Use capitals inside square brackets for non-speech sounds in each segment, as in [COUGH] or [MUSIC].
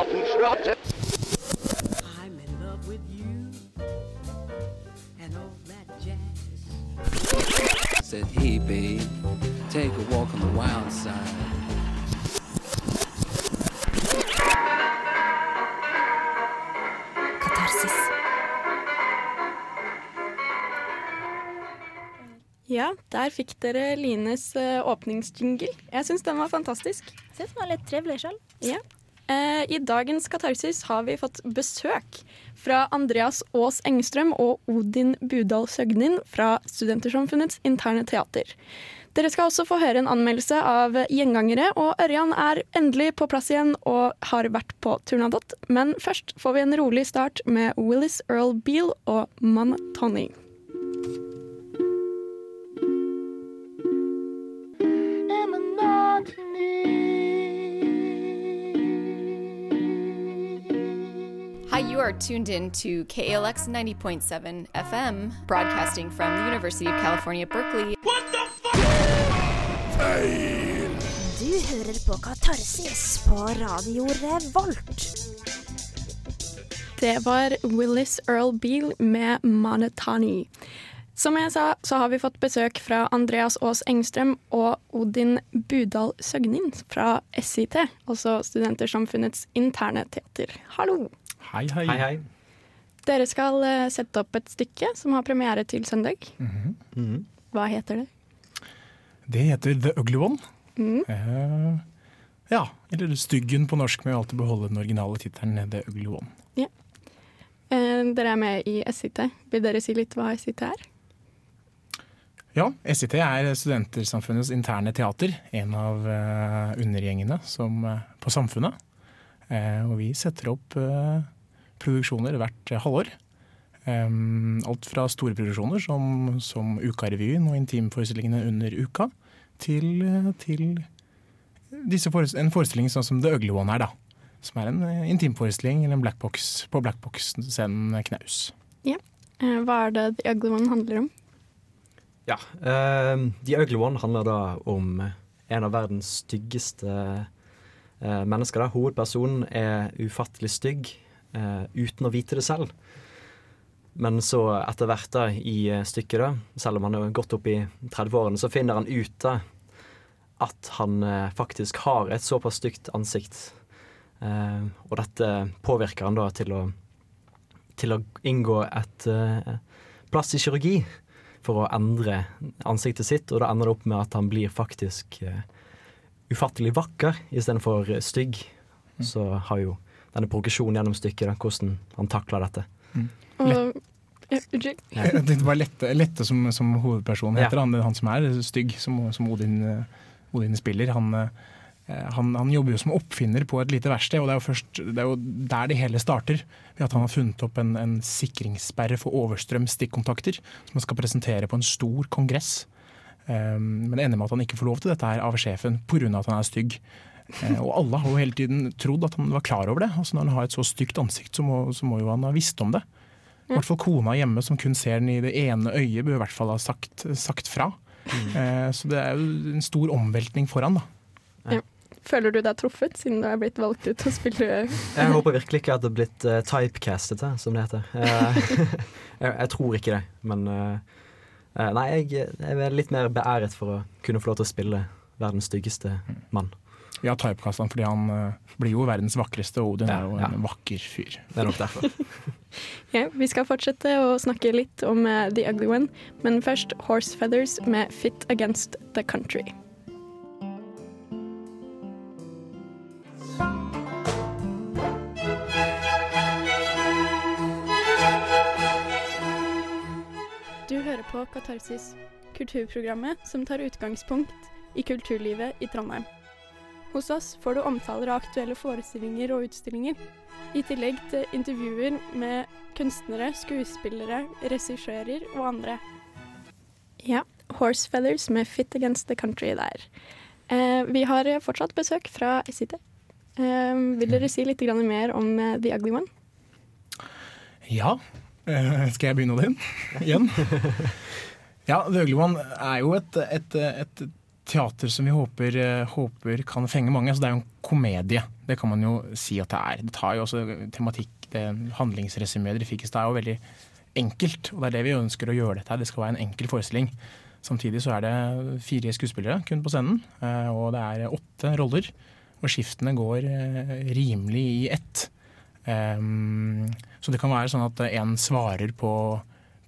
I'm in love with you and all that jazz. Said, hey, babe, take a walk on the wild side. Katarsis. Ja, der fikk dere Lines eh, åpningsjingle. Jeg syns den var fantastisk. Syns den var litt trivelig sjøl. Ja. Eh, I dagens Katarsis har vi fått besøk fra Andreas Aas Engstrøm og Odin Budal Søgnin fra Studentersamfunnets interne teater. Dere skal også få høre en anmeldelse av Gjengangere, og Ørjan er endelig på plass igjen og har vært på Turnadott. Men først får vi en rolig start med Willis Earl Beale og Man Tony. Hi, you are tuned in to KALX 90.7 FM, broadcasting from the University of California, Berkeley. What the fuck? Hey. Du hører på Katarsis på Radio Revolt. Det var Willis Earl Beal med Manetani. Som jeg sa, så har vi fått besøk fra Andreas Aas Engstrøm og Odin Budal Søgnin fra SIT, altså Studentersamfunnets interne teater. Hallo! Hei, hei. Hei, hei. Dere skal eh, sette opp et stykke som har premiere til søndag. Mhm. Hva heter det? Det heter The Ugly One. Mm. Uh, ja, eller Styggen på norsk, med å alltid beholde den originale tittelen The Ugly One. Eh, dere er med i SIT. Vil dere si litt hva SIT er? Ja, SIT er Studentersamfunnets interne teater. En av uh, undergjengene som, eh, på Samfunnet. Eh, og vi setter opp eh, produksjoner hvert eh, halvår. Alt fra store produksjoner som, som Ukarevyen og intimforestillingene under uka, til, til disse forest- en forestilling sånn som The Ugly One er, da. Som er en intimforestilling eller en blackbox, på Blackbox-scenen Knaus. Ja. hva er det The Ugly One handler om? Ja. uh, The Ugly One handler da om en av verdens styggeste mennesker. Da. Hovedpersonen er ufattelig stygg eh, uten å vite det selv. Men så etter hvert da i eh, stykket, da, selv om han er godt opp i 30-årene, så finner han ut da at han eh, faktisk har et såpass stygt ansikt. Eh, og dette påvirker han da til å, til å inngå et eh, i kirurgi for å endre ansiktet sitt, og da ender det opp med at han blir faktisk eh, ufattelig vakker istedenfor stygg. Så har jo denne progresjonen gjennom stykket, da, hvordan han takler dette. Mm. ja, unnskyld. Jeg tenkte bare Lette, Lette som, som hovedperson heter, Ja. han, han som er stygg, som, som Odin, eh, Odin spiller. Han, eh, han, han jobber jo som oppfinner på et lite verksted, og det er jo, først, det er jo der det hele starter. Ved at han har funnet opp en, en sikringssperre for overstrøms stikkontakter, som han skal presentere på en stor kongress. Um, men det ender med at han ikke får lov til dette her av sjefen pga. at han er stygg. Eh, og alle har jo hele tiden trodd at han var klar over det. Altså Når han har et så stygt ansikt, så må, så må jo han ha visst om det. I hvert fall kona hjemme som kun ser den i det ene øyet, bør i hvert fall ha sagt, sagt fra. Eh, så det er jo en stor omveltning foran, da. Føler du deg truffet, siden du er blitt valgt ut til å spille Jeg håper virkelig ikke at det er blitt uh, typecastet, eh, som det heter. Eh, [LAUGHS] jeg, jeg tror ikke det, men eh, eh, Nei, jeg, jeg er litt mer beæret for å kunne få lov til å spille verdens styggeste mann. Ja, typecast han fordi han uh, blir jo verdens vakreste, og Odin Ja, er jo ja. en vakker fyr. Det er nok derfor. [LAUGHS] Ja, vi skal fortsette å snakke litt om uh, The Ugly One, men først Horse Feathers med Fit Against The Country. På Katarsis, kulturprogrammet som tar utgangspunkt i kulturlivet i Trondheim. Hos oss får du omtaler av aktuelle forestillinger og utstillinger, i tillegg til intervjuer med kunstnere, skuespillere, regissører og andre. Ja, Horse Feathers med Fit Against the Country der. Eh, vi har fortsatt besøk fra SIT. Eh, vil dere si litt mer om eh, The Ugly One? Ja, eh, skal jeg begynne, Odin? Igjen? Ja, The er jo et, et, et teater som vi håper, eh, håper kan fenge mange. Så det er jo en komedie. Det kan man jo si at det er. Det tar jo også tematikk, det handlingsresumeet dere fikk i stad, er jo veldig enkelt. Og det er det vi ønsker å gjøre dette her. Det skal være en enkel forestilling. Samtidig så er det fire skuespillere kun på scenen, eh, og det er åtte roller. Og skiftene går eh, rimelig i ett. Um, så det kan være sånn at én svarer på,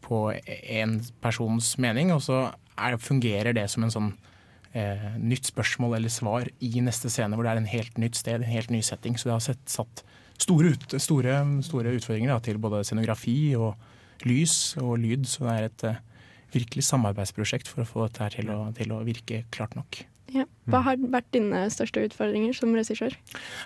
på en persons mening, og så er, fungerer det som en sånn eh, nytt spørsmål eller svar i neste scene, hvor det er en helt nytt sted, en helt ny setting. Så det har sett, satt store, ut, store, store utfordringer da, til både scenografi og lys og lyd. Så det er et eh, virkelig samarbeidsprosjekt for å få dette til til å virke klart nok. Ja. Hva har vært dine største utfordringer som regissør?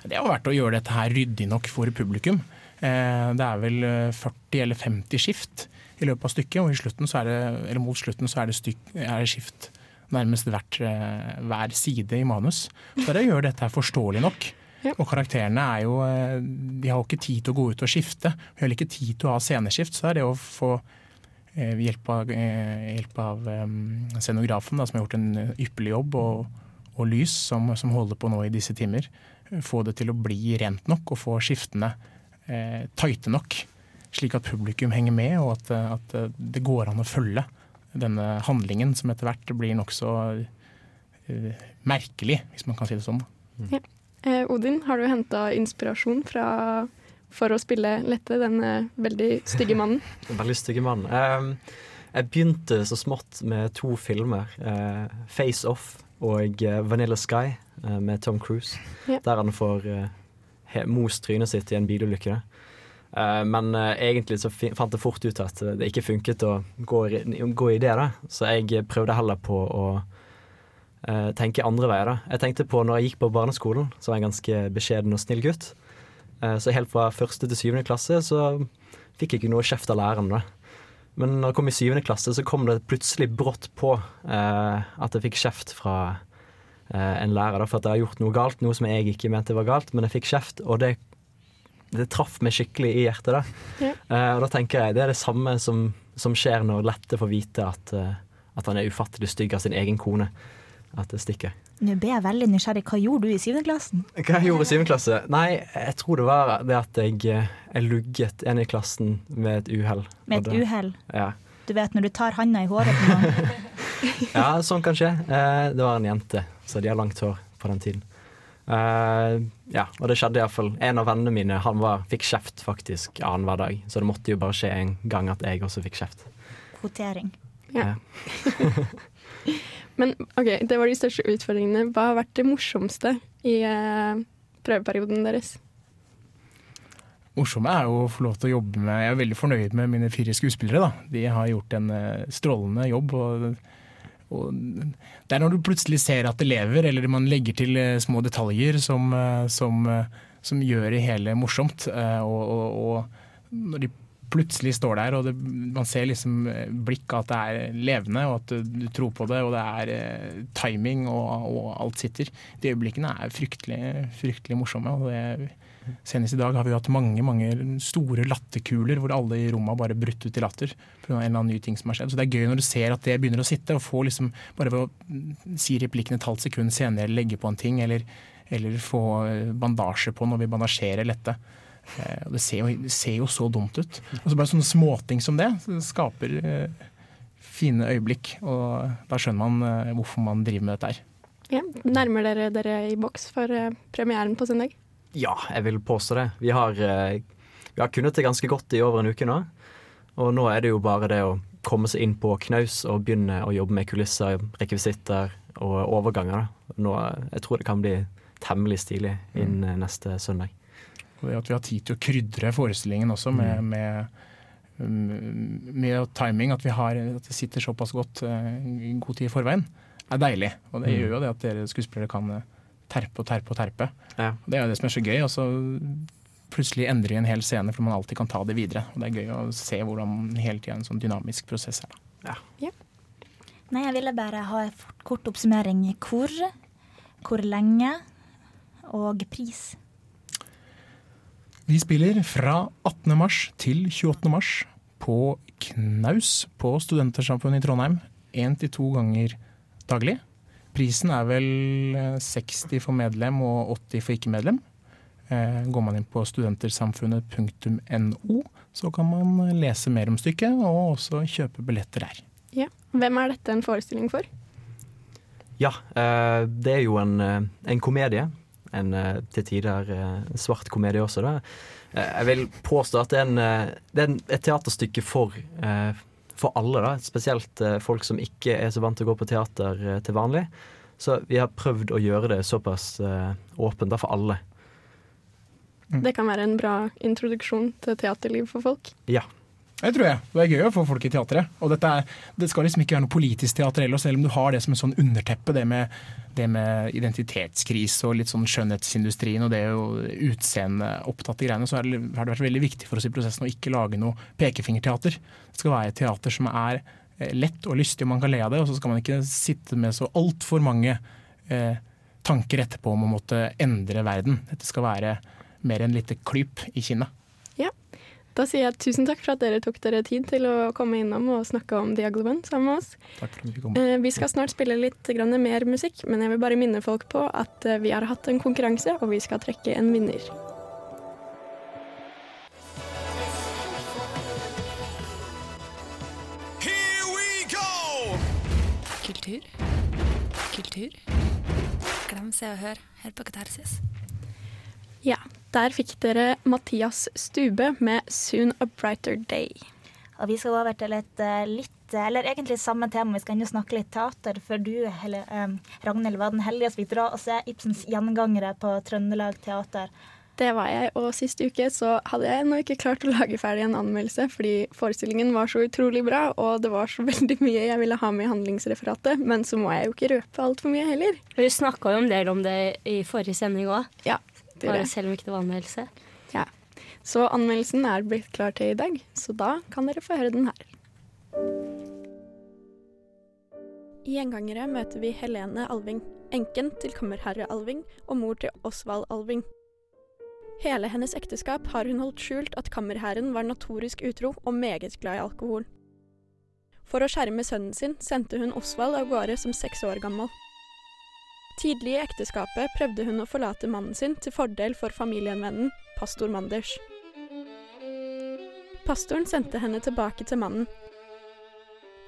Det har vært å gjøre dette her ryddig nok for publikum. Eh, det er vel 40 eller 50 skift i løpet av stykket, og slutten det, mot slutten så er det, styk, er det skift nærmest hvert, eh, hver side i manus. Så det å gjøre dette forståelig nok. Ja. Og karakterene er jo eh, De har jo ikke tid til å gå ut og skifte. Vi har ikke tid til å ha sceneskift, så er det å få eh, hjelp av, hjelp av scenografen, da, som har gjort en ypperlig jobb, og, og lys, som, som, holder på nå i disse timer, få det til å bli rent nok og få skiftene eh, tighte nok. Slik at publikum henger med, og at, at det går an å følge denne handlingen, som etter hvert blir nokså eh, merkelig, hvis man kan si det sånn. Mm. Ja. Eh, Odin, har du henta inspirasjon fra, for å spille Lette, den uh, veldig stygge mannen? [LAUGHS] veldig stygge mannen. Um, jeg begynte så smått med to filmer. Uh, 'Face Off' og uh, 'Vanilla Sky' med Tom Cruise. Ja. Der han får most trynet sitt i en bilulykke. Eh, men uh, egentlig så fant jeg fort ut at det ikke funket å gå, gå i det. da Så jeg prøvde heller på å uh, tenke andre veier. da Jeg tenkte på når jeg gikk på barneskolen, så var jeg en ganske beskjeden og snill gutt. Så helt fra første til syvende klasse så fikk jeg ikke noe kjeft av læreren. da Men når jeg kom i syvende klasse, så kom det plutselig brått på at jeg fikk kjeft fra en lærer da, for at jeg har gjort noe galt, noe som jeg ikke mente var galt, men jeg fikk kjeft, og det det traff meg skikkelig i hjertet. Da. Ja. Eh, og da tenker jeg det er det samme som, som skjer når Lette får vite at, uh, at, han er ufattelig stygg av sin egen kone. At det stikker. Nå ble jeg veldig nysgjerrig. Hva gjorde du i syvende klassen? Hva jeg gjorde i syvende klasse? Nei, jeg tror det var det at jeg, eh, jeg lugget en i klassen med et uhell. Med et uhell? Ja. Du vet når du tar handa i håret på noen? [LAUGHS] ja, sånn kan skje. Uh, det var en jente, så de har langt hår på den tiden. Uh, ja, og det skjedde iallfall. En av vennene mine han var, fikk kjeft faktisk annenhver dag. Så det måtte jo bare skje en gang at jeg også fikk kjeft. Kvotering. Ja. [LAUGHS] Men OK, det var de største utfordringene. Hva har vært det morsomste i eh, prøveperioden deres? morsomme er jo å få lov til å jobbe med Jeg er veldig fornøyd med mine fire skuespillere. da. De har gjort en uh, strålende jobb. og og det er når du plutselig ser at det lever, eller man legger til eh, små detaljer som, eh, som, eh, som gjør det hele morsomt. Og, og, og, når de plutselig står der, og det, man ser liksom blikket at det er levende, og at du tror på det, og det er timing, og, og alt sitter. De øyeblikkene er fryktelig, fryktelig morsomme. og det Senest i dag har vi hatt mange mange store latterkuler hvor alle i rommet har bare brutt ut i latter pga. en eller annen ny ting som har skjedd. Så det er gøy når du ser at det begynner å sitte, og får liksom bare ved å si replikken et halvt sekund senere legge på en ting, eller, eller få bandasje på når vi bandasjerer lette. Eh, det ser, jo, det ser jo så dumt ut. Og så bare sånne småting som det skaper eh, fine øyeblikk. Og da skjønner man eh, hvorfor man driver med dette her. Ja, Nærmer dere dere i boks for premieren på søndag? Ja, jeg vil påstå det. Vi har, eh, vi har kunnet det ganske godt i over en uke nå. Og nå er det jo bare det å komme seg inn på knaus og begynne å jobbe med kulisser, rekvisitter og overganger. Nå, jeg tror det kan bli temmelig stilig innen mm. neste søndag. Og det at vi har tid til å krydre forestillingen også med, mm. med, mm, med timing, at, har, at, det sitter såpass godt uh, god tid i forveien, er deilig. Og det mm. gjør jo det at dere skuespillere kan uh, terpe og terpe og terpe. Ja. Det er jo det som er så gøy. og så plutselig endrer en hel scene, for man alltid kan ta det videre. Og Det er gøy å se hvordan hele tida en sånn dynamisk prosess er. Ja. ja. Nei, jeg ville bare ha en kort oppsummering. Hvor, hvor lenge og pris? Vi spiller fra 18. mars til 28. mars på Knaus på Studentersamfunnet i Trondheim. Én til to ganger daglig. Prisen er vel 60 eh, for medlem og 80 for ikke-medlem. Eh, går man inn på studentersamfunnet.no, så kan man lese mer om stykket og også kjøpe billetter der. Ja. Hvem er dette en forestilling for? Ja, eh, det er jo en, en komedie. En eh, til tider eh, svart komedie også, da. Eh, jeg vil påstå at det er, en, det er en, et teaterstykke for, eh, for alle, da. Spesielt folk som ikke er så vant til å gå på teater til vanlig. Så vi har prøvd å gjøre det såpass åpent da for alle. Det kan være en bra introduksjon til teaterliv for folk. Ja. Det tror jeg. Det er gøy å få folk i teatret. Og er, det skal liksom ikke være noe politisk teater heller, selv om du har det som en sånn underteppe, det med, det med identitetskrise og litt sånn skjønnhetsindustrien og det utseendeopptatte greiene, så har det, det vært veldig viktig for oss i prosessen å ikke lage noe pekefingerteater. Det skal være et teater som er eh, lett og lystig, og man kan le av det. Og så skal man ikke sitte med så altfor mange eh, tanker etterpå om å måtte endre verden. Dette skal være mer enn lite klyp i kinnet. Da sier jeg tusen takk for at dere tok dere tid til å komme innom og snakke om Ugly sammen med oss. Takk for at vi kom. Eh, Vi skal snart spille litt grann mer musikk, men jeg vil bare minne folk på at eh, vi har hatt en konkurranse, og vi skal trekke en vinner. Kultur. Kultur. Glem Se og Hør Hør på Katarsis. Ja, der fikk dere Mathias Stube med 'Soon a Brighter Day'. Og vi skal gå over til et eh, litt Eller egentlig samme tema, vi skal ennå snakke litt teater. For du, Helle, eh, Ragnhild, var den heldige som fikk dra og se Ibsens gjengangere på Trøndelag Teater. Det var jeg, og sist uke så hadde jeg ennå ikke klart å lage ferdig en anmeldelse, fordi forestillingen var så utrolig bra, og det var så [LAUGHS] veldig mye jeg ville ha med i handlingsreferatet. Men så må jeg jo ikke røpe altfor mye heller. Vi snakka jo en del om det i forrige sending òg, Ja, jeg. selv om ikke det var anmeldelse. Så anmeldelsen er blitt klar til i dag, så da kan dere få høre den her. I Gjengangere møter vi Helene Alving, enken til kammerherre Alving og mor til Osvald Alving. Hele hennes ekteskap har hun holdt skjult at kammerherren var notorisk utro og meget glad i alkohol. For å skjerme sønnen sin sendte hun Osvald av gårde som seks år gammel. Tidlig i ekteskapet prøvde hun å forlate mannen sin til fordel for familienvennen, pastor Manders. Pastoren sendte henne tilbake til mannen.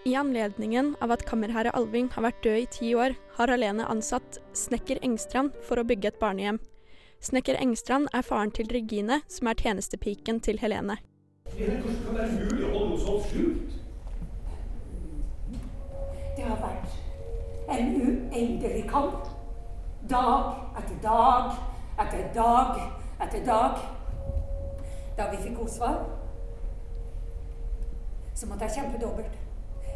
I anledningen av at kammerherre Alving har vært død i ti år, har Alene ansatt snekker Engstrand for å bygge et barnehjem. Snekker Engstrand er faren til Regine, som er tjenestepiken til Helene. Det har vært en uendelig kamp. Dag etter dag etter dag etter dag. Da vi fikk Osvald, så måtte jeg kjempe dobbelt.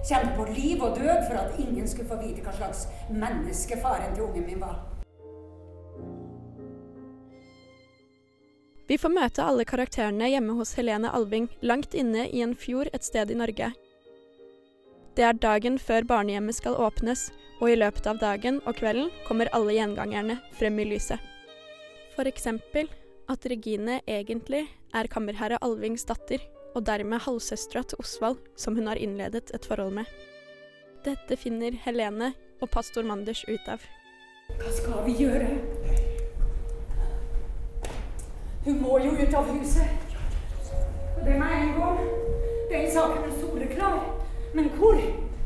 Kjempe på liv og død for at ingen skulle få vite hva slags menneske faren til ungen min var. Vi får møte alle karakterene hjemme hos Helene Alving, langt inne i en fjord et sted i Norge. Det er dagen før barnehjemmet skal åpnes, og i løpet av dagen og kvelden kommer alle gjengangerne frem i lyset. For eksempel at Regine egentlig er kammerherre Alvings datter, og dermed halvsøstera til Osvald, som hun har innledet et forhold med. Dette finner Helene og pastor Manders ut av. Hva skal vi gjøre? Hun må jo ut av huset. Og det med en gang. Den saken er soleklar. Men hvor?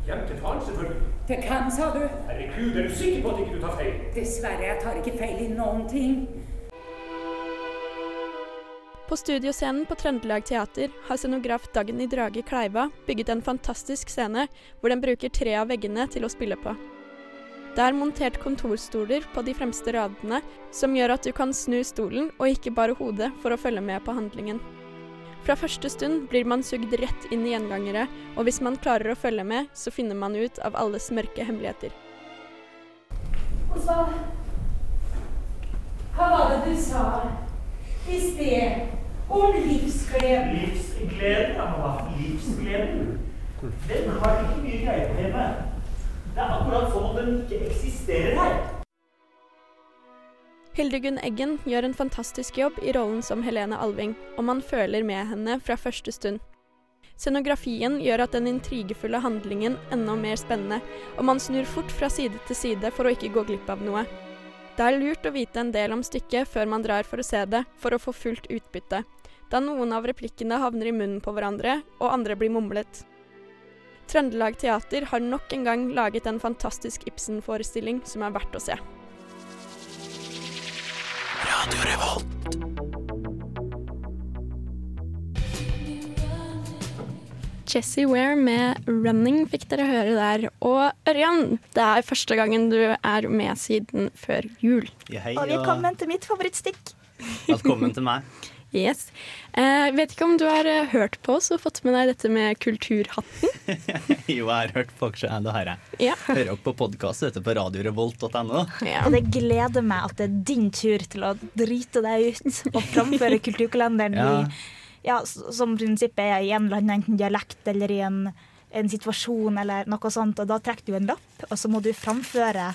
Hjem til faren, selvfølgelig. Til hvem, sa du? Herregud, er du sikker på at ikke du tar feil? Dessverre, jeg tar ikke feil i noen ting. På studioscenen på Trøndelag Teater har scenograf Dagny Drage Kleiva bygget en fantastisk scene hvor den bruker tre av veggene til å spille på. Det er montert kontorstoler på de fremste radene, som gjør at du kan snu stolen og ikke bare hodet for å følge med på handlingen. Fra første stund blir man sugd rett inn i gjengangere, og hvis man klarer å følge med, så finner man ut av alles mørke hemmeligheter. Osvald, hva var det du sa i sted om livsglede? Livsgleden, ja, mamma. Livsgleden. Den har ikke mye greie på hjemme. Det er akkurat som om den ikke eksisterer her. Hildegunn Eggen gjør en fantastisk jobb i rollen som Helene Alving, og man føler med henne fra første stund. Scenografien gjør at den intrigefulle handlingen enda mer spennende, og man snur fort fra side til side for å ikke gå glipp av noe. Det er lurt å vite en del om stykket før man drar for å se det, for å få fullt utbytte, da noen av replikkene havner i munnen på hverandre, og andre blir mumlet. Trøndelag Teater har nok en gang laget en fantastisk Ibsen-forestilling som er verdt å se. Radio Revolt. Jessie Ware med 'Running' fikk dere høre der. Og Ørjan, det er første gangen du er med siden før jul. Ja, hei, Og kommet til mitt favorittstikk. velkommen til meg. Yes. Eh, vet ikke om du har eh, hørt på oss og fått med deg dette med kulturhatten? [LAUGHS] Jo, jeg har hørt på aksjer, det har jeg. Ja. Hører dere på podkast på radiorevolt.no? Og det gleder meg at det er din tur til å drite deg ut og framføre kulturkalenderen Ja. i ja, som prinsippet er i en eller annen enten dialekt eller i en, en situasjon eller noe sånt. Og da trekker du en lapp, og så må du framføre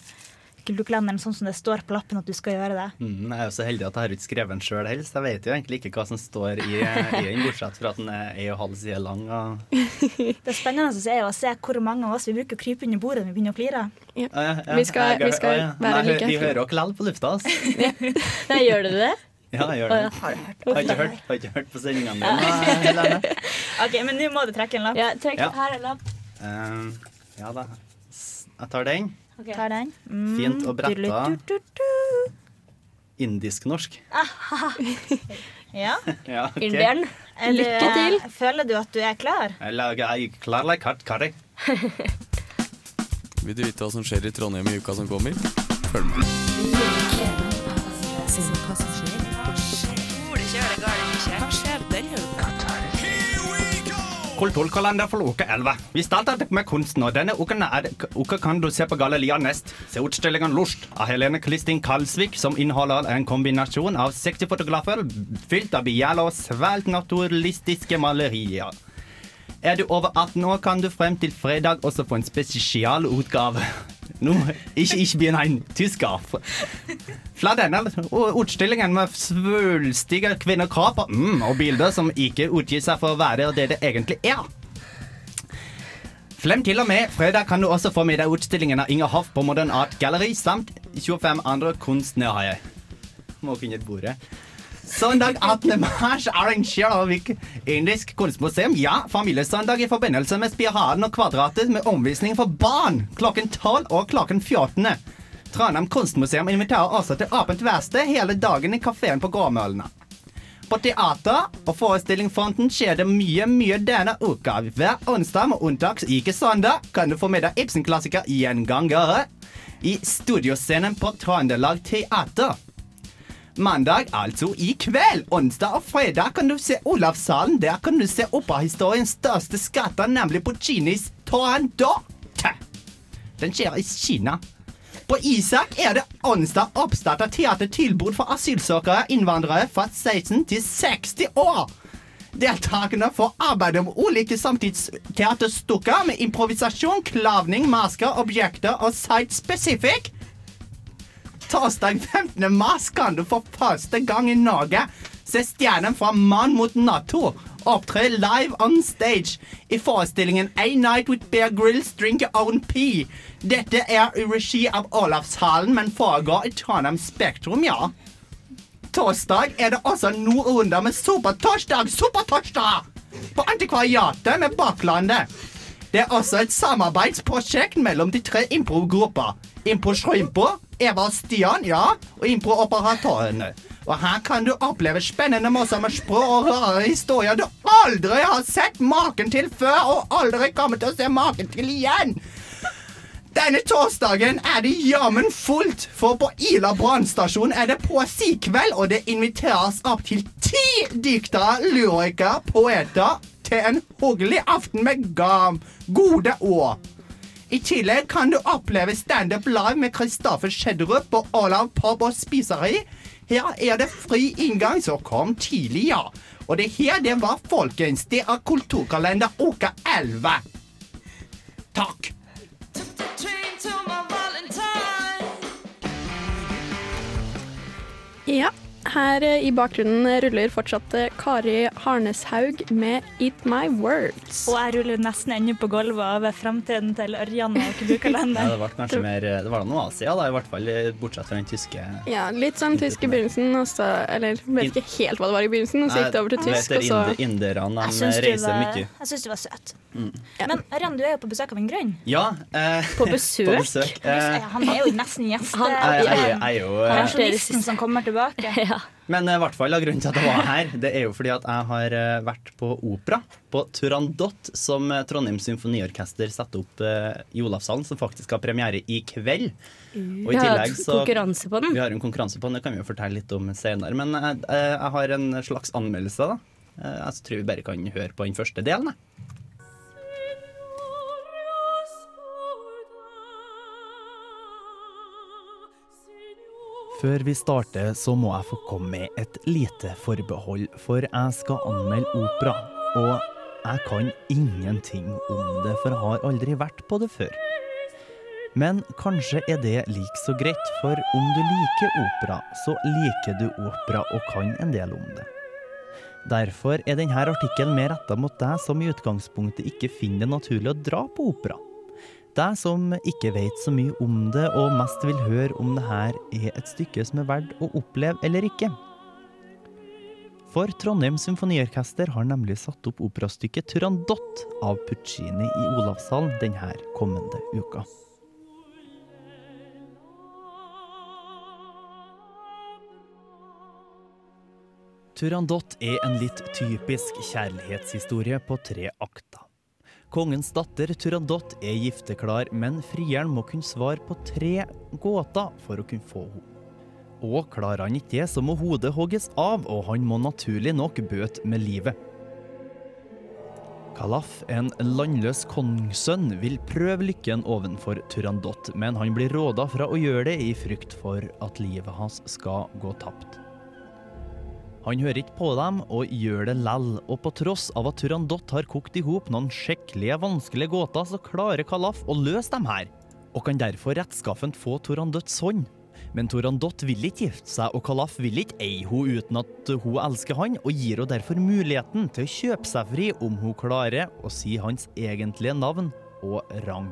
kulturkalenderen sånn som det står på lappen at du skal gjøre det. Mm, jeg er jo så heldig at jeg har ikke skrevet den sjøl helst. Jeg vet jo egentlig ikke hva som står i, i den, bortsett fra at den er ei og halv side lang. Og... [LAUGHS] Det spennende er jo å se hvor mange av oss vi bruker å krype under bordet når vi begynner å flire. Ja, ja, Vi skal- jeg- vi skal ja. være Nei, like Vi hører dere likevel på lufta, altså. Nei, gjør du det? Ja, jeg gjør det. ja. Har ikke hørt, har ikke hørt på sendingene dine. [LAUGHS] OK, men nå må du trekke en lapp. Ja, trekk Ja. her en lapp. Uh, ja da. Jeg tar den. Ta den. Mm, Fint og bretta. Indisk-norsk. [LAUGHS] Ja. Ja, okay. Inderen. Lykke til. Føler du at du er klar? Jeg er klar like hard curry. Vil du vite hva som skjer i Trondheim i uka som kommer? Følg med. Hva skjer denne uka? Kulturkalender for uke 11. Vi starter med kunsten, og denne uken, er, uke kan du se på Galleria Nest. Se utstillingen Lust av Helene Kristin Kalsvik, som inneholder en kombinasjon av sexy fotografer fylt av begjærlige og svært naturlistiske malerier. Er du over 18 år, kan du frem til fredag også få en spesialutgave. Nå, ikke, ikke begynn en tysker. Fra denne utstillingen med svulstige kvinnekropper mm, og bilder som ikke utgir seg for å være det det egentlig er. Frem til og med fredag kan du også få med deg utstillingen av Inger Hoff på Modern Art Gallery samt 25 andre kunstnere. Må finne et bordet. Søndag 18. mars arrangerer vi Indisk kunstmuseum ja, familiesøndag i forbindelse med Spiralen og Kvadratet med omvisning for barn klokken 12 og klokken 14. Trondheim kunstmuseum inviterer også til åpent verksted hele dagen i kafeen på Gårdmølene. På teater og forestillingsfronten skjer det mye, mye denne uka. Hver onsdag med unntak ikke søndag kan du få med deg Ibsen-klassiker Gjengangere i studioscenen på Trøndelag Teater. Mandag, altså i kveld, onsdag og fredag, kan du se Olavshallen. Der kan du se operahistoriens største skatter, nemlig på Puccinis Torandot. Den skjer i Kina. På Isak er det onsdag oppstart av teatertilbud for asylsøkere innvandrere fra 16 til 60 år. Deltakerne får arbeide med ulike samtidsteaterstykker med improvisasjon, klavning, masker, objekter og site-specific. Torsdag 15. mars kan du for første gang i Norge se stjernen fra Mann mot Nato opptre live on stage i forestillingen A Night with Bear Grills Drink Your Own Pee. Dette er i regi av Olavshallen, men foregår i Trondheim Spektrum, ja. Torsdag er det også noen runder med Supertorsdag, Supertorsdag! På Antikvariatet med Baklandet. Det er også et samarbeidsprosjekt mellom de tre improgrupper. Impro Shrimpo, Eva og Stian, ja, og Impro-operatørene. Og her kan du oppleve spennende, morsomme språk og rare historier du aldri har sett maken til før, og aldri kommer til å se maken til igjen. Denne torsdagen er det jammen fullt, for på Ila brannstasjon er det poesikveld, og det inviteres opp til ti diktere, lyrikere, poeter til en hyggelig aften med gam, gode ord. I tillegg kan du oppleve standup live med Kristoffer Schjelderup på Olav pub og spiseri. Her er det fri inngang, så kom tidlig, ja. Og det her, det var folkens. Det er Kulturkalender uke 11. Takk. Ja, Her eh, i bakgrunnen ruller fortsatt eh, Kari Harneshaug med 'Eat My Words'. Og jeg ruller nesten ennå på gulvet av fremtiden til Ørjan og [LAUGHS] Ja, det var kanskje mer Det var da noe Asia, da, i hvert fall eh, bortsett fra den tyske Ja, litt sånn tysk i begynnelsen, og så Eller vet ikke helt hva det var i begynnelsen, og så gikk det over til tysk, og så Inderne de reiser mye. jeg syns du var søt. Mm. Men Ørjan, du er jo på besøk av en grunn. Ja. Eh, På besøk? [LAUGHS] på besøk. Eh, Han er jo nesten gjest. Han- jeg- jeg- jeg er jo, eh, Pensjonisten som kommer tilbake. [LAUGHS] Men eh, i hvert fall, grunnen til at jeg var her, det er jo fordi at jeg har eh, vært på opera. På Turandot, som eh, Trondheim Symfoniorkester setter opp i Olavshallen, som faktisk har premiere i kveld. Og i tillegg så- konkurranse på den. Vi har en konkurranse på den, det kan vi jo fortelle litt om senere. Men jeg, jeg, har en slags anmeldelse, da. Jeg tror vi bare kan høre på den første delen. jeg. Før vi starter, så må jeg få komme med et lite forbehold, for jeg skal anmelde opera. Og jeg kan ingenting om det, for jeg har aldri vært på det før. Men kanskje er det like så greit, for om du liker opera, så liker du opera og kan en del om det. Derfor er denne artikkelen mer retta mot deg som i utgangspunktet ikke finner det naturlig å dra på opera. Deg som ikke vet så mye om det, og mest vil høre om det her er et stykke som er verdt å oppleve eller ikke. For Trondheim Symfoniorkester har nemlig satt opp operastykket 'Turandot' av Puccini i Olavshallen denne kommende uka. Turandot er en litt typisk kjærlighetshistorie på tre akter. Kongens datter Turandot er gifteklar, men frieren må kunne svare på tre gåter for å kunne få henne. Og klarer han ikke det, så må hodet hogges av, og han må naturlig nok bøte med livet. Kalaf, en landløs kongssønn, vil prøve lykken ovenfor Turandot, men han blir råda fra å gjøre det i frykt for at livet hans skal gå tapt. Han hører ikke på dem og gjør det lell, og på tross av at Turandot har kokt i hop noen skikkelige vanskelige gåter, så klarer Kalaf å løse dem her, og kan derfor rettskaffent få Turandots hånd. Men Turandot vil ikke gifte seg, og Kalaf vil ikke eie henne uten at hun elsker han, og gir henne derfor muligheten til å kjøpe seg fri om hun klarer å si hans egentlige navn og rang.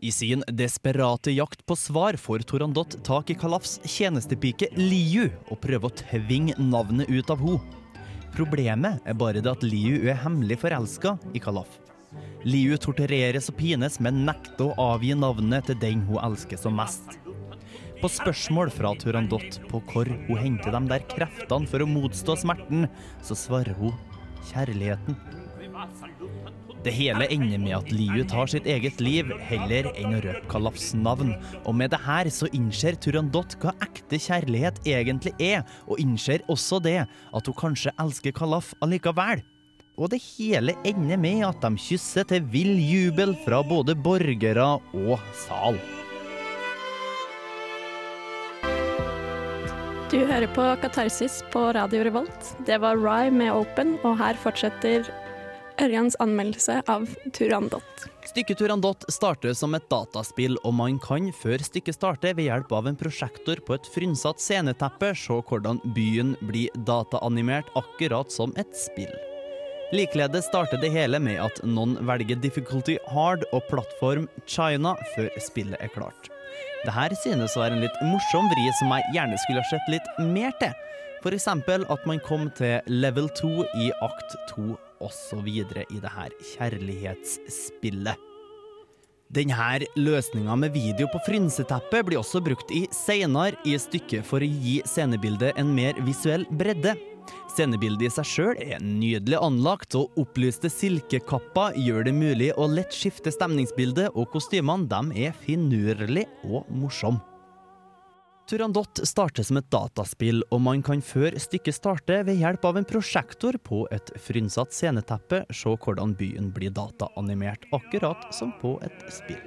I sin desperate jakt på svar får Torandot tak i Kalafs tjenestepike Liu og prøver å tvinge navnet ut av henne. Problemet er bare det at Liu er hemmelig forelska i Kalaf. Liu tortureres og pines, men nekter å avgi navnet til den hun elsker som mest. På spørsmål fra Turandot på hvor hun henter de der kreftene for å motstå smerten, så svarer hun kjærligheten. Det hele ender med at Liu tar sitt eget liv heller enn å røpe Kalafs navn. Og med det her så innser Turandot hva ekte kjærlighet egentlig er, og innser også det at hun kanskje elsker Kalaf allikevel. Og det hele ender med at de kysser til vill jubel fra både borgere og sal. Du hører på Katarsis på Radio Revolt. Det var Rye med Open, og her fortsetter Ørjans anmeldelse av Turandot. Stykket Turandot starter som et dataspill, og man kan før stykket starter ved hjelp av en prosjektor på et frynsatt sceneteppe se hvordan byen blir dataanimert akkurat som et spill. Likeledes starter det hele med at noen velger difficulty hard og plattform China før spillet er klart. Det her synes å være en litt morsom vri som jeg gjerne skulle ha sett litt mer til. Eksempel at man kom til level 2 i akt 2 osv. i det her kjærlighetsspillet. Denne løsninga med video på frynseteppet blir også brukt i seinere i stykket for å gi scenebildet en mer visuell bredde. Scenebildet i seg sjøl er nydelig anlagt, og opplyste silkekapper gjør det mulig å lett skifte stemningsbildet, og kostymene de er finurlig og morsomme. Turandot starter som et dataspill, og man kan før stykket starter ved hjelp av en prosjektor på et frynsatt sceneteppe se hvordan byen blir dataanimert, akkurat som på et spill.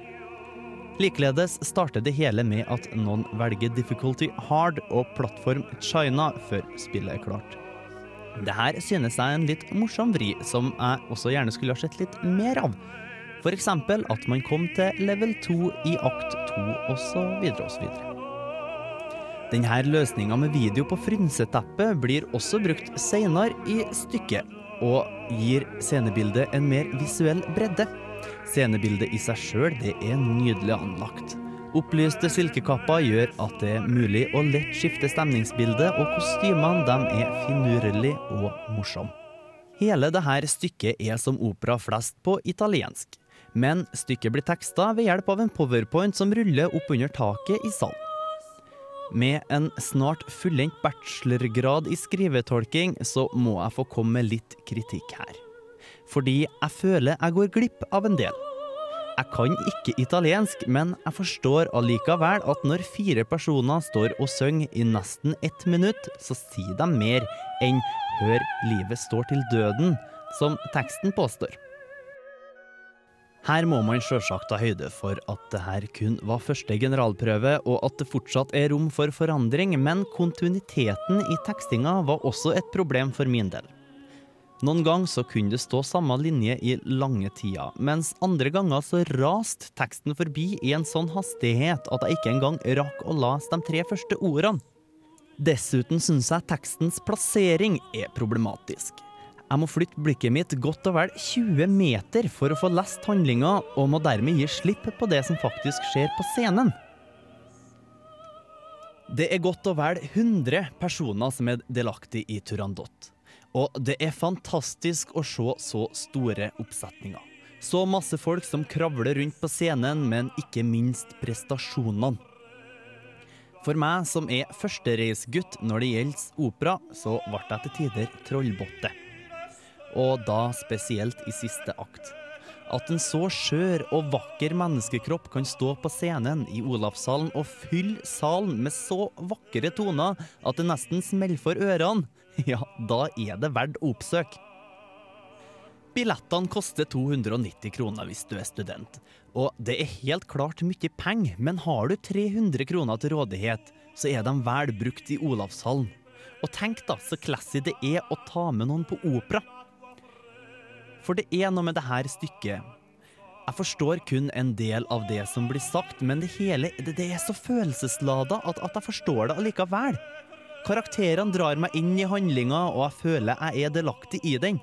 Likeledes starter det hele med at noen velger difficulty hard og plattform China før spillet er klart. Det her synes jeg er en litt morsom vri, som jeg også gjerne skulle ha sett litt mer av. Eksempel at man kom til level 2 i akt 2, osv. osv. Denne løsninga med video på frynseteppet blir også brukt senere i stykket, og gir scenebildet en mer visuell bredde. Scenebildet i seg sjøl er nydelig anlagt. Opplyste silkekapper gjør at det er mulig å lett skifte stemningsbildet, og kostymene er finurlige og morsomme. Hele dette stykket er som opera flest på italiensk, men stykket blir teksta ved hjelp av en powerpoint som ruller opp under taket i salen. Med en snart fullendt bachelorgrad i skrivetolking, så må jeg få komme med litt kritikk her. Fordi jeg føler jeg går glipp av en del. Jeg kan ikke italiensk, men jeg forstår allikevel at når fire personer står og synger i nesten ett minutt, så sier de mer enn 'hør livet står til døden', som teksten påstår. Her må man sjølsagt ta høyde for at det her kun var første generalprøve, og at det fortsatt er rom for forandring, men kontinuiteten i tekstinga var også et problem for min del. Noen ganger så kunne det stå samme linje i lange tider, mens andre ganger så raste teksten forbi i en sånn hastighet at jeg ikke engang rakk å lese de tre første ordene. Dessuten syns jeg tekstens plassering er problematisk. Jeg må flytte blikket mitt godt og vel 20 meter for å få lest handlinga, og må dermed gi slipp på det som faktisk skjer på scenen. Det er godt og vel 100 personer som er delaktig i Turandot. Og det er fantastisk å se så store oppsetninger. Så masse folk som kravler rundt på scenen, men ikke minst prestasjonene. For meg som er førstereisgutt når det gjelder opera, så ble jeg til tider trollbotte. Og da spesielt i siste akt. At en så skjør og vakker menneskekropp kan stå på scenen i Olavshallen og fylle salen med så vakre toner at det nesten smeller for ørene, [LAUGHS] ja, da er det verdt å oppsøke. Billettene koster 290 kroner hvis du er student. Og det er helt klart mye penger, men har du 300 kroner til rådighet, så er de vel brukt i Olavshallen. Og tenk da så classy det er å ta med noen på opera. For det er noe med det her stykket. Jeg forstår kun en del av det som blir sagt, men det hele det, det er så følelseslada at, at jeg forstår det allikevel. Karakterene drar meg inn i handlinga, og jeg føler jeg er delaktig i den.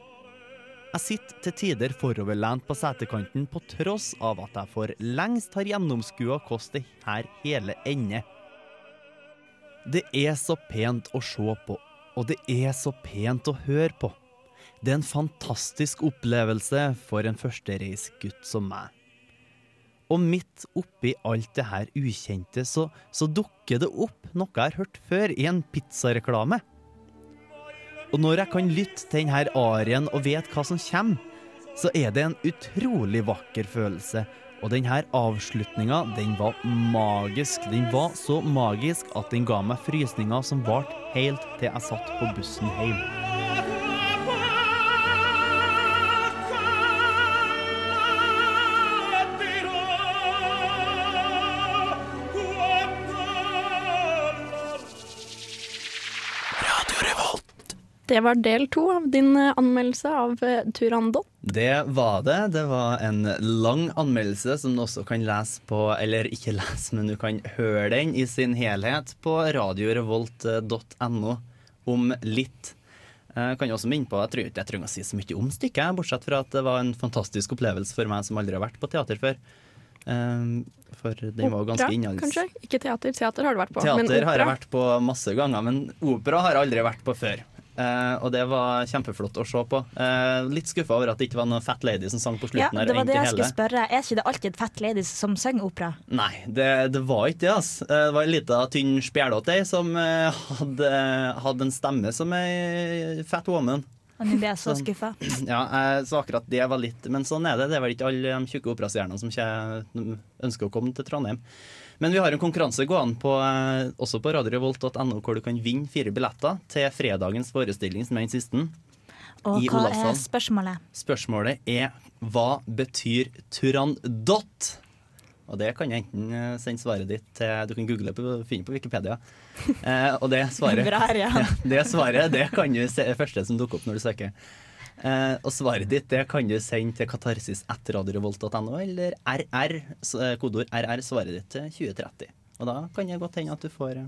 Jeg sitter til tider foroverlent på setekanten på tross av at jeg for lengst har gjennomskua hvordan det her hele ender. Det er så pent å se på, og det er så pent å høre på. Det er en fantastisk opplevelse for en førstereisgutt som meg. Og midt oppi alt det her ukjente, så, så dukker det opp noe jeg har hørt før i en pizzareklame. Og når jeg kan lytte til denne arien og vet hva som kommer, så er det en utrolig vakker følelse. Og denne avslutninga, den var magisk. Den var så magisk at den ga meg frysninger som varte helt til jeg satt på bussen hjem. Det var del to av din eh, anmeldelse av eh, Turandot. Det var det. Det var en lang anmeldelse som du også kan lese på, eller ikke lese, men du kan høre den i sin helhet på radiorevolt.no om litt. Jeg kan også minne på, jeg tror ikke jeg trenger å si så mye om stykket, bortsett fra at det var en fantastisk opplevelse for meg som aldri har vært på teater før. For den var ganske innholds... kanskje? Ikke teater. Teater har du vært på. Teater men opera? har jeg vært på masse ganger, men opera har jeg aldri vært på før. Eh, og det var kjempeflott å se på. Uh, litt skuffa over at det ikke var noen fat lady som sang på slutten. Ja, det var det jeg skulle spørre. Er ikke det alltid fat ladies som synger opera? Nei, det, det var ikke det. Eh, Det var ei lita, tynn spjælåt ei som uh, hadde, hadde en stemme som ei fat woman. Og nå så Sånn. skuffa. Ja, så akkurat det var litt Men sånn er det. Det er vel ikke alle de tjukke operastjernene som ikke ønsker å komme til Trondheim. Men vi har en konkurranse gående på, eh, også på radiorevolt.no hvor du kan vinne fire billetter til fredagens forestilling, som er den siste. Og hva er spørsmålet? Spørsmålet er hva betyr Turandot? Og det kan jeg enten eh, sende svaret ditt til Du kan google det og finne på Wikipedia. Eh, og det [LAUGHS] svaret, Bra, Ørjan. [LAUGHS] det svaret det kan du se, første som dukker opp når du søker. Eh, og svaret ditt det kan du sende til katarsis.radiorevolt.no eller RR, eh, kodeord RR, svaret ditt til 2030. Og da kan det godt hende at du får, eh,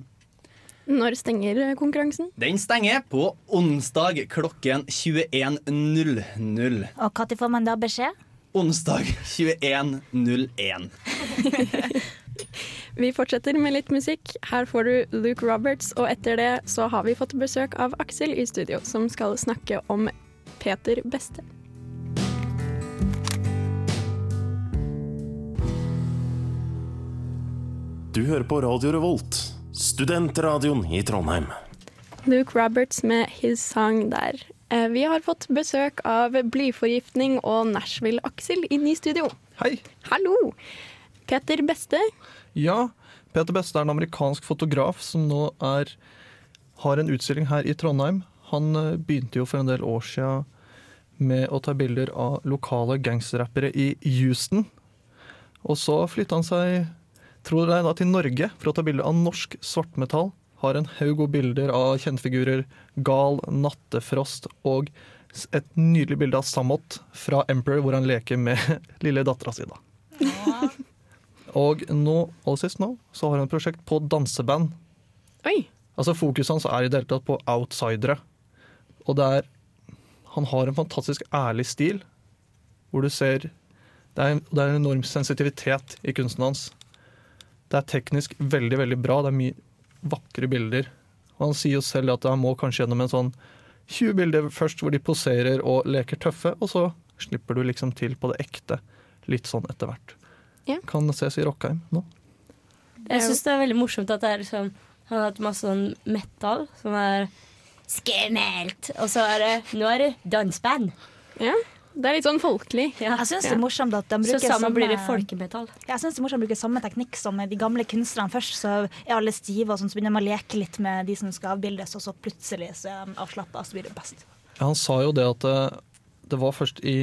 Når stenger konkurransen? Den stenger på onsdag klokken 21.00. Og når får man da beskjed? Onsdag 21.01. [LAUGHS] Vi fortsetter med litt musikk. Her får du Luke Roberts, og etter det så har vi fått besøk av Aksel i studio, som skal snakke om Peter Beste. Du hører på Radio Revolt, studentradioen i Trondheim. Luke Roberts med His Song der. Eh, Vi har fått besøk av blyforgiftning og Nashville-Aksel inn i studio. Hei. Hallo. Peter Beste. Ja, Peter Beste er en amerikansk fotograf som nå er, har en utstilling her i Trondheim. Han eh, begynte jo for en del år siden med å ta bilder av lokale gangsterrappere i Houston. Og så flytta han seg, tror jeg, da til Norge for å ta bilder av norsk svartmetall. Har en haug gode bilder av kjentfigurer. Gal, Nattefrost og et nydelig bilde av Samot fra Emperor, hvor han leker med [LAUGHS] lille dattera si. da. Og nå, aller sist nå, så har han et prosjekt på danseband. Oi. Altså Fokuset hans er i det hele tatt på outsidere. Og det er Han har en fantastisk ærlig stil, hvor du ser Det er, det er en enorm sensitivitet i kunsten hans. Det er teknisk veldig, veldig bra. Det er mye vakre bilder. Og han sier jo selv at han må kanskje gjennom en sånn 20 bilder først hvor de poserer og leker tøffe, og så slipper du liksom til på det ekte litt sånn etter hvert. Ja. Kan ses i Rockheim nå. Jeg syns det er veldig morsomt at det er liksom, han har hatt masse sånn metal som er skummelt. Og så er det Nå er det danseband. Ja, det er litt sånn folkelig. Jeg synes det er morsomt at de Så bruker sammen samme blir det folkemetall. Jeg synes det er morsomt å bruke samme teknikk som de gamle kunstnerne. Først så er alle stive, og sånn, så begynner de å leke litt med de som skal avbildes, og så plutselig så er de avslappa, så blir det best. Ja, Han sa jo det at det, det var først i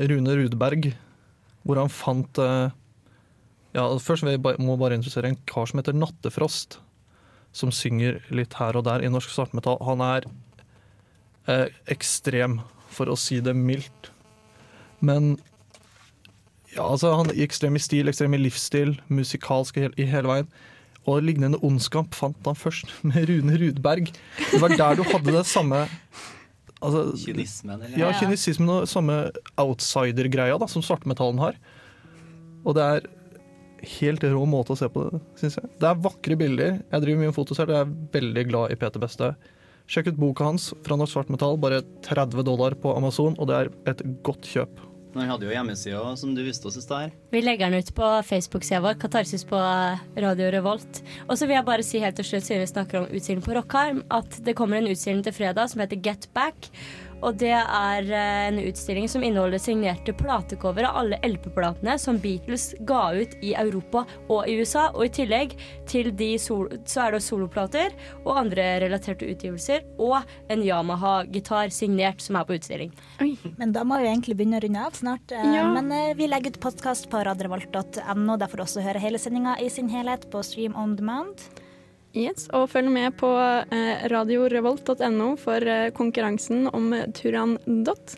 Rune Rudberg hvor han fant eh, Ja, først må jeg bare, introdusere en kar som heter Nattefrost. Som synger litt her og der i norsk svartmetall. Han er eh, ekstrem, for å si det mildt. Men ja, altså, han er ekstrem i stil, ekstrem i livsstil, musikalsk i, i hele veien. Og lignende ondskap fant han først [LAUGHS] med Rune Rudberg. Det var der du hadde det samme altså, Kynismen, eller? Ja, kynismen og samme outsider-greia som svartmetallen har. Og det er helt rå måte å se på det, syns jeg. Det er vakre bilder. Jeg driver mye med foto selv, og jeg er veldig glad i Peter Beste. Sjekk ut boka hans fra Norsk Svart Metall. bare 30 dollar på Amazon, og det er et godt kjøp. Han hadde jo hjemmesida som du viste oss i stad. Vi legger den ut på Facebook-sida vår, Katarsis på Radio Revolt. Og så vil jeg bare si helt til slutt, siden vi snakker om utstilling på Rockheim, at det kommer en utstilling til fredag som heter Get Back. Og det er eh, en utstilling som inneholder signerte platecover av alle LP-platene som Beatles ga ut i Europa og i USA. Og i tillegg til de sol så er det soloplater og andre relaterte utgivelser. Og en Yamaha-gitar signert som er på utstilling. Men da må vi egentlig begynne å runde av snart. Eh, Ja. Men eh, vi legger ut podkast på radrevolt.no. Der får du også høre hele sendinga i sin helhet på Stream on Demand. Yes, og følg med på eh, radiorevolt.no for eh, konkurransen om Turandot.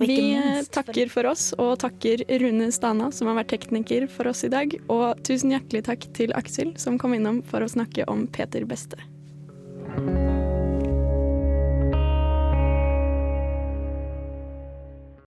Vi eh, takker for oss, og takker Rune Stana, som har vært tekniker for oss i dag. Og tusen hjertelig takk til Aksel, som kom innom for å snakke om Peter Beste.